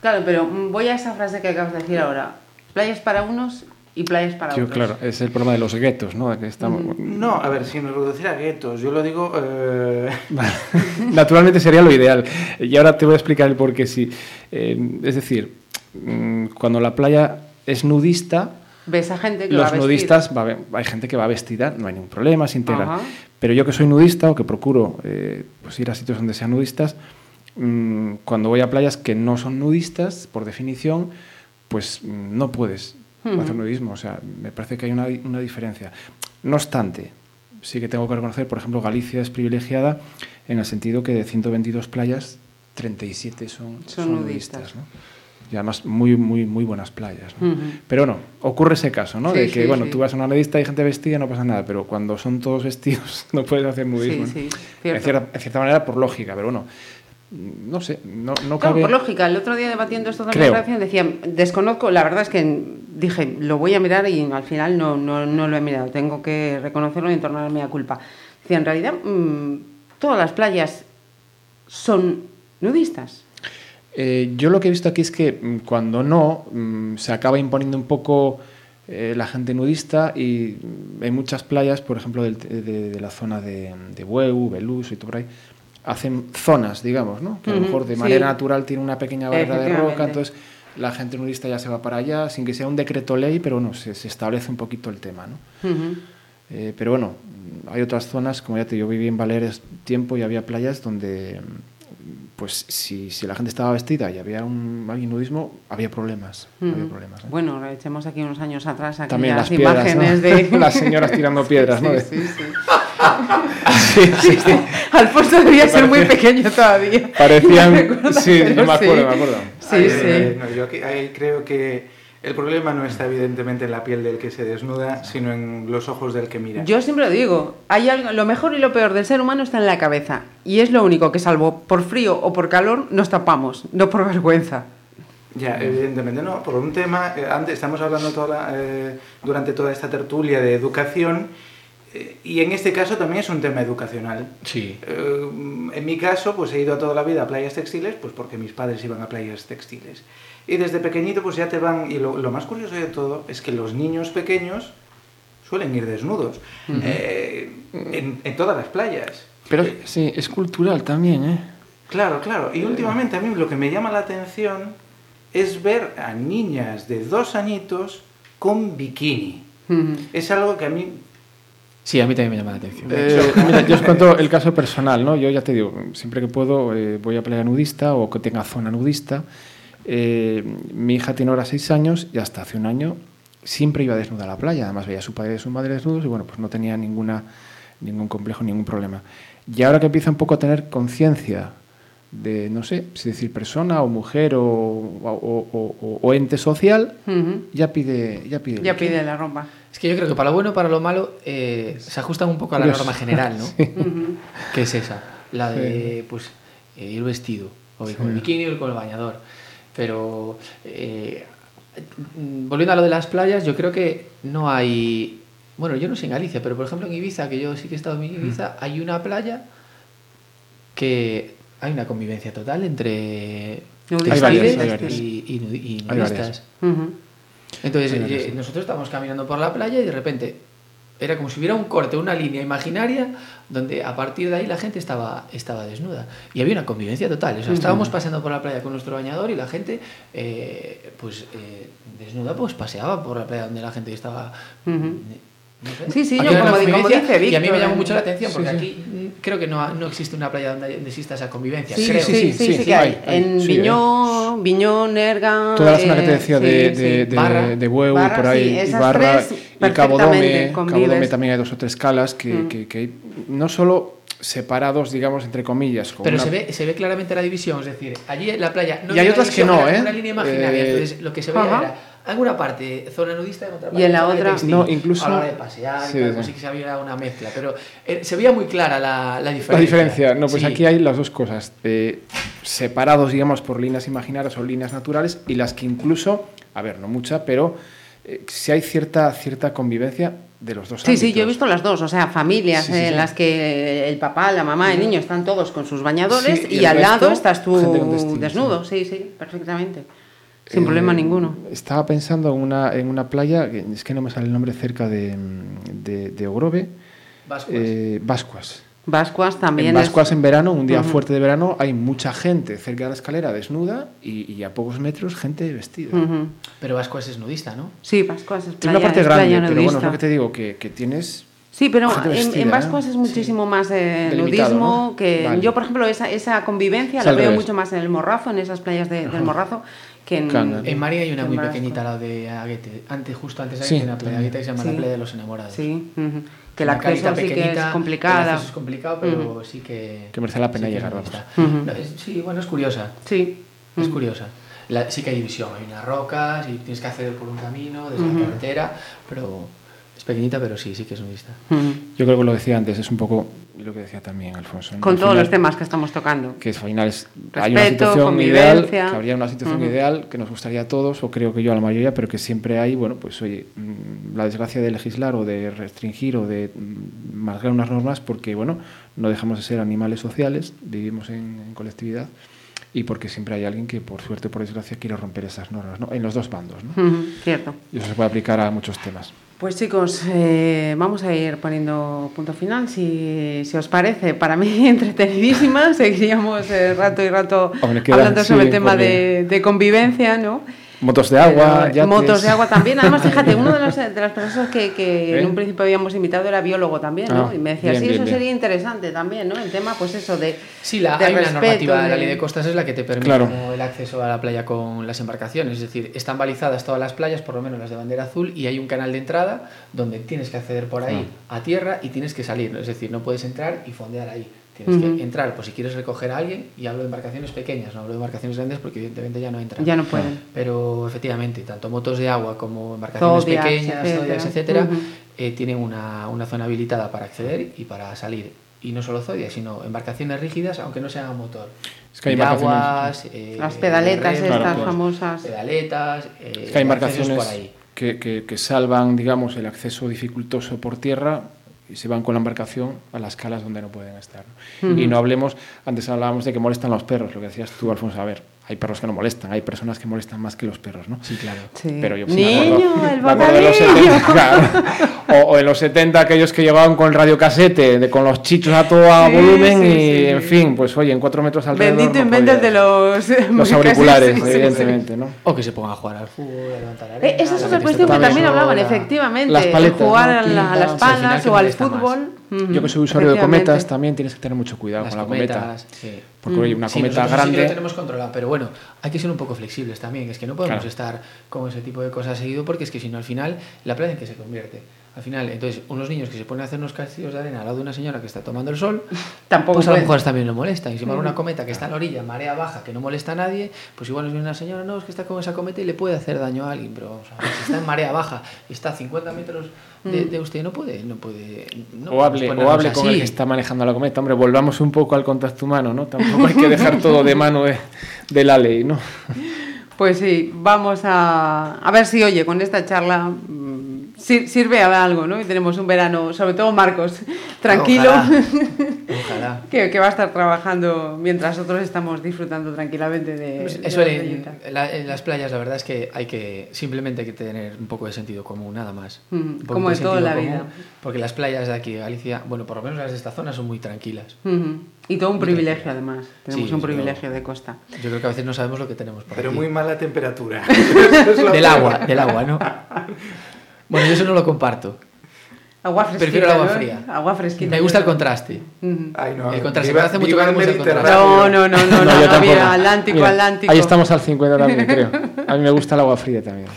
Claro, pero voy a esa frase que acabas de decir ahora. Playas para unos y playas para otros. Claro, es el problema de los guetos, ¿no? Que estamos... No, a ver, sin reducir a guetos, yo lo digo... Eh... Naturalmente sería lo ideal. Y ahora te voy a explicar el por qué sí. Eh, es decir, mm, cuando la playa es nudista, ves a gente que los va nudistas hay gente que va vestida no hay ningún problema se integra pero yo que soy nudista o que procuro eh, pues ir a sitios donde sean nudistas mm, cuando voy a playas que no son nudistas por definición pues mm, no puedes hacer nudismo o sea me parece que hay una, una, diferencia no obstante sí que tengo que reconocer por ejemplo Galicia es privilegiada en el sentido que de 122 playas 37 son, son, nudistas, ¿no? y además muy, muy, muy buenas playas. Pero no, ocurre ese caso, ¿no? de que, bueno, tú vas a una nudista y hay gente vestida, no pasa nada, pero cuando son todos vestidos no puedes hacer nudismo. Sí, en, cierta, manera, por lógica, pero bueno, no sé, no, no cabe... por lógica. El otro día debatiendo esto con la decía, desconozco, la verdad es que dije, lo voy a mirar y al final no, no, no lo he mirado, tengo que reconocerlo y entornarme a culpa. Decía, en realidad, mm, todas las playas son nudistas. Eh, yo lo que he visto aquí es que mm, cuando no, mm, se acaba imponiendo un poco eh, la gente nudista y hay muchas playas, por ejemplo, de, la zona de, de Bueu, Beluso y todo por ahí, hacen zonas, digamos, ¿no? que a lo mejor de manera natural tiene una pequeña barrera de roca, entonces la gente nudista ya se va para allá, sin que sea un decreto ley, pero bueno, se, establece un poquito el tema. ¿no? Eh, pero bueno, hay otras zonas, como ya te digo, yo viví en Baleares tiempo y había playas donde pues si, si, la gente estaba vestida y había un alguien nudismo, había problemas. había problemas ¿eh? Bueno, echemos aquí unos años atrás También las imágenes de... las señoras tirando piedras, ¿no? Sí, sí. sí, sí, Alfonso debía ser muy pequeño todavía. Parecían... sí, yo me acuerdo, me acuerdo. Sí, sí. No, yo ahí creo que el problema no está evidentemente en la piel del que se desnuda, sino en los ojos del que mira. Yo siempre lo digo, hay algo, lo mejor y lo peor del ser humano está en la cabeza. Y es lo único que salvo por frío o por calor nos tapamos, no por vergüenza. Ya, evidentemente no. Por un tema, eh, antes estamos hablando toda eh, durante toda esta tertulia de educación y en este caso también es un tema educacional. Sí. en mi caso, pues he ido toda la vida a playas textiles, pues porque mis padres iban a playas textiles. Y desde pequeñito pues ya te van... Y lo, más curioso de todo es que los niños pequeños suelen ir desnudos eh, en, todas las playas. Pero eh, sí, es cultural también, ¿eh? Claro, claro. Y últimamente a mí lo que me llama la atención es ver a niñas de dos añitos con bikini. Es algo que a mí Sí, a mí también me llama la atención. Eh, mira, yo os cuento el caso personal, ¿no? Yo ya te digo, siempre que puedo voy a playa nudista o que tenga zona nudista eh, mi hija tiene ahora seis años y hasta hace un año siempre iba desnuda a la playa. Además veía a su padre y a su madre desnudos y bueno, pues no tenía ninguna, ningún complejo, ningún problema. Y ahora que empieza un poco a tener conciencia de, no sé, si decir persona o mujer o, o, ente social, ya pide ya pide, ya pide la ropa. Es que yo creo que para lo bueno y para lo malo eh, se ajustan un poco a la norma general, ¿no? Que es esa, la de pues eh, ir vestido, o con el bikini o con el bañador. Pero eh, volviendo a lo de las playas, yo creo que no hay. Bueno, yo no sé en Galicia, pero por ejemplo en Ibiza, que yo sí que he estado en Ibiza, mm. hay una playa que hay una convivencia total entre textiles y, y, nudistas. Entonces, eh, nosotros estamos caminando por la playa y de repente era como si hubiera un corte, una línea imaginaria donde a partir de ahí la gente estaba, estaba desnuda. Y había una convivencia total. O sea, estábamos paseando por la playa con nuestro bañador y la gente, eh, pues eh, desnuda, pues paseaba por la playa donde la gente estaba... No sé. Sí, sí, yo como, como, dice Víctor, Y a mí me llamó mucho la atención porque sí, sí. aquí creo que no, no, existe una playa donde, exista esa convivencia. Sí, creo. sí, sí, sí, que hay. hay. En Viñó, eh. Viñón, Erga. Toda la zona eh, que te decía de, de, de, Barra, de Huevo, Barra, por ahí, y Barra, y Cabo Dome. Cabo Dome también hay dos o tres calas que, mm. que, que no solo separados, digamos, entre comillas. Pero una... se, ve, se ve claramente la división, es decir, allí en la playa no y hay otras que no, ¿eh? una línea imaginaria, eh, entonces lo que se veía era alguna parte zona nudista en otra parte y en la otra textil, no incluso a la hora de pasear sí, tal, sí. sí que se había una mezcla pero eh, se veía muy clara la, la diferencia la diferencia no pues sí. aquí hay las dos cosas eh, separados digamos por líneas imaginarias o líneas naturales y las que incluso a ver no mucha pero eh, si hay cierta cierta convivencia de los dos sí, ámbitos. Sí, yo he visto las dos, o sea, familias sí, sí, en las que el papá, la mamá, el niño están todos con sus bañadores y, y al lado estás tú desnudo, sí, sí, perfectamente. Sin eh, problema ninguno. Estaba pensando en una, en una playa, es que no me sale el nombre cerca de, de, de Ogrove. Vascuas. Eh, Vascuas. Vascuas también. En Vascuas es... en verano, un día uh -huh. fuerte de verano, hay mucha gente cerca de la escalera desnuda y, y a pocos metros gente vestida. Uh -huh. Pero Vascuas es nudista, ¿no? Sí, Vascuas es playa, Tiene una parte es grande, playa pero nudista. bueno, es lo que te digo, que, que tienes Sí, pero en, en, Vascuas es muchísimo sí. más eh, nudismo ¿no? que vale. yo, por ejemplo, esa, esa convivencia la veo mucho más en el Morrazo, en esas playas de, del Morrazo, que en, en María hay una muy pequeñita, la de Aguete, antes, justo antes de Aguete, sí. una playa de Aguete que se llama sí. la playa de los enamorados. Sí, uh -huh. que el acceso sí que es complicada. es complicado, pero uh -huh. sí que... Que merece la pena llegar, vamos. Uh -huh. no, es, sí, bueno, es curiosa. Sí. Es curiosa. La, sí que hay división, hay unas rocas y tienes que acceder por un camino desde la carretera, pero es pequeñita, pero sí, sí que es nudista. Uh -huh. Yo creo que lo decía antes, es un poco lo que decía también Alfonso. ¿no? Con al todos final, los temas que estamos tocando. Que al final es, Respeto, hay una situación ideal, que habría una situación uh -huh. ideal que nos gustaría a todos, o creo que yo a la mayoría, pero que siempre hay, bueno, pues oye, mm, la desgracia de legislar o de restringir o de mm, marcar unas normas porque, bueno, no dejamos de ser animales sociales, vivimos en, en colectividad y porque siempre hay alguien que, por suerte o por desgracia, quiere romper esas normas, ¿no? En los dos bandos, ¿no? Uh -huh, cierto. Y eso se puede aplicar a muchos temas. Pues chicos, eh, vamos a ir poniendo punto final, si, si, os parece. Para mí entretenidísima, seguiríamos eh, rato y rato Hombre, hablando sobre sí, el tema de, de, convivencia, ¿no? Motos de agua, yates. Motos de agua también. Además, fíjate, uno de, los, de las personas que, que ¿Eh? en un principio habíamos invitado era biólogo también, ¿no? Ah, y me decía, bien, sí, bien, eso bien. sería interesante también, ¿no? El tema, pues eso, de. Sí, la, de hay respeto, una normativa de... la ley de costas es la que te permite claro. el acceso a la playa con las embarcaciones. Es decir, están balizadas todas las playas, por lo menos las de bandera azul, y hay un canal de entrada donde tienes que acceder por ahí ah. a tierra y tienes que salir. Es decir, no puedes entrar y fondear ahí. Tienes uh -huh. que entrar, pues si quieres recoger a alguien, y hablo de embarcaciones pequeñas, no hablo de embarcaciones grandes porque evidentemente ya no entran. Ya no pueden. Pero efectivamente, tanto motos de agua como embarcaciones Zodiac, pequeñas, etcétera, etcétera uh -huh. eh, tienen una, una, zona habilitada para acceder y para salir. Y no solo Zodiac, sino embarcaciones rígidas, aunque no sean a motor. Es que hay aguas, eh, las pedaletas estas claro, famosas. Pedaletas, eh, es que hay embarcaciones por ahí. Que, que, que salvan, digamos, el acceso dificultoso por tierra y se van con la embarcación a las calas donde no pueden estar. Uh -huh. Y no hablemos, antes hablábamos de que molestan los perros, lo que decías tú, Alfonso, a ver, hay perros que no molestan, hay personas que molestan más que los perros, ¿no? Sí, claro. Sí. Pero yo, pues, Niño, acuerdo, el bocadillo. Claro. o, o, en los 70 aquellos que llevaban con el radiocasete, de, con los chichos a todo a sí, volumen sí, y, sí, en fin, pues oye, en cuatro metros alrededor Bendito no inventes de los... Los auriculares, evidentemente, ¿no? O que se pongan a jugar al fútbol, a levantar la arena... Eh, esa es otra cuestión que también hablaban, efectivamente. Las paletas, jugar ¿no? a, la, a, las palas o al fútbol... Yo que soy usuario de cometas también tienes que tener mucho cuidado Las con la cometas, cometa. Sí. Porque oye, una sí, cometa grande. Sí lo tenemos controlado, pero bueno, hay que ser un poco flexibles también. Es que no podemos claro. estar con ese tipo de cosas seguido porque es que si no al final la playa en que se convierte. Al final, entonces, unos niños que se ponen a hacer unos castillos de arena al lado de una señora que está tomando el sol, tampoco pues a lo mejor también lo molesta. Y si una cometa que está en la orilla, marea baja, que no molesta a nadie, pues igual nos viene una señora, no, es que está con esa cometa y le puede hacer daño a alguien. Pero vamos a ver, si está en marea baja y está a 50 metros de, de usted, no puede. No puede no o hable, o hable con el que está manejando la cometa. Hombre, volvamos un poco al contacto humano, ¿no? Tampoco hay que dejar todo de mano de, de la ley, ¿no? Pues sí, vamos a, a ver si, oye, con esta charla sirve a algo, ¿no? Y tenemos un verano, sobre todo Marcos, tranquilo. Ojalá. Que, que, va a estar trabajando mientras otros estamos disfrutando tranquilamente de. Pues eso en, la, en, las playas, la verdad es que hay que simplemente hay que tener un poco de sentido común, nada más. Mm, como en toda la vida. Porque las playas de aquí de Galicia, bueno, por lo menos las de esta zona son muy tranquilas. Mm, y todo un privilegio, además. Tenemos sí, un privilegio de costa. Yo creo que a veces no sabemos lo que tenemos por Pero aquí. muy mala temperatura. del agua, del agua, ¿no? Bueno, yo eso no lo comparto. Agua fresquita. Prefiero el agua ¿no? fría. Agua fresquita. Me gusta el contraste. Ay, no. El contraste. Viva, me hace mucho el contraste. No, no, no, no, no, no, tampoco. mira, Atlántico, Mira, Atlántico. Ahí estamos al 50 también, creo. A mí me gusta el agua fría también.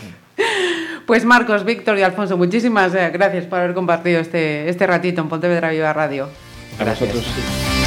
Pues Marcos, Víctor y Alfonso, muchísimas eh, gracias por haber compartido este, este ratito en Pontevedra Viva Radio. A Gracias. vosotros.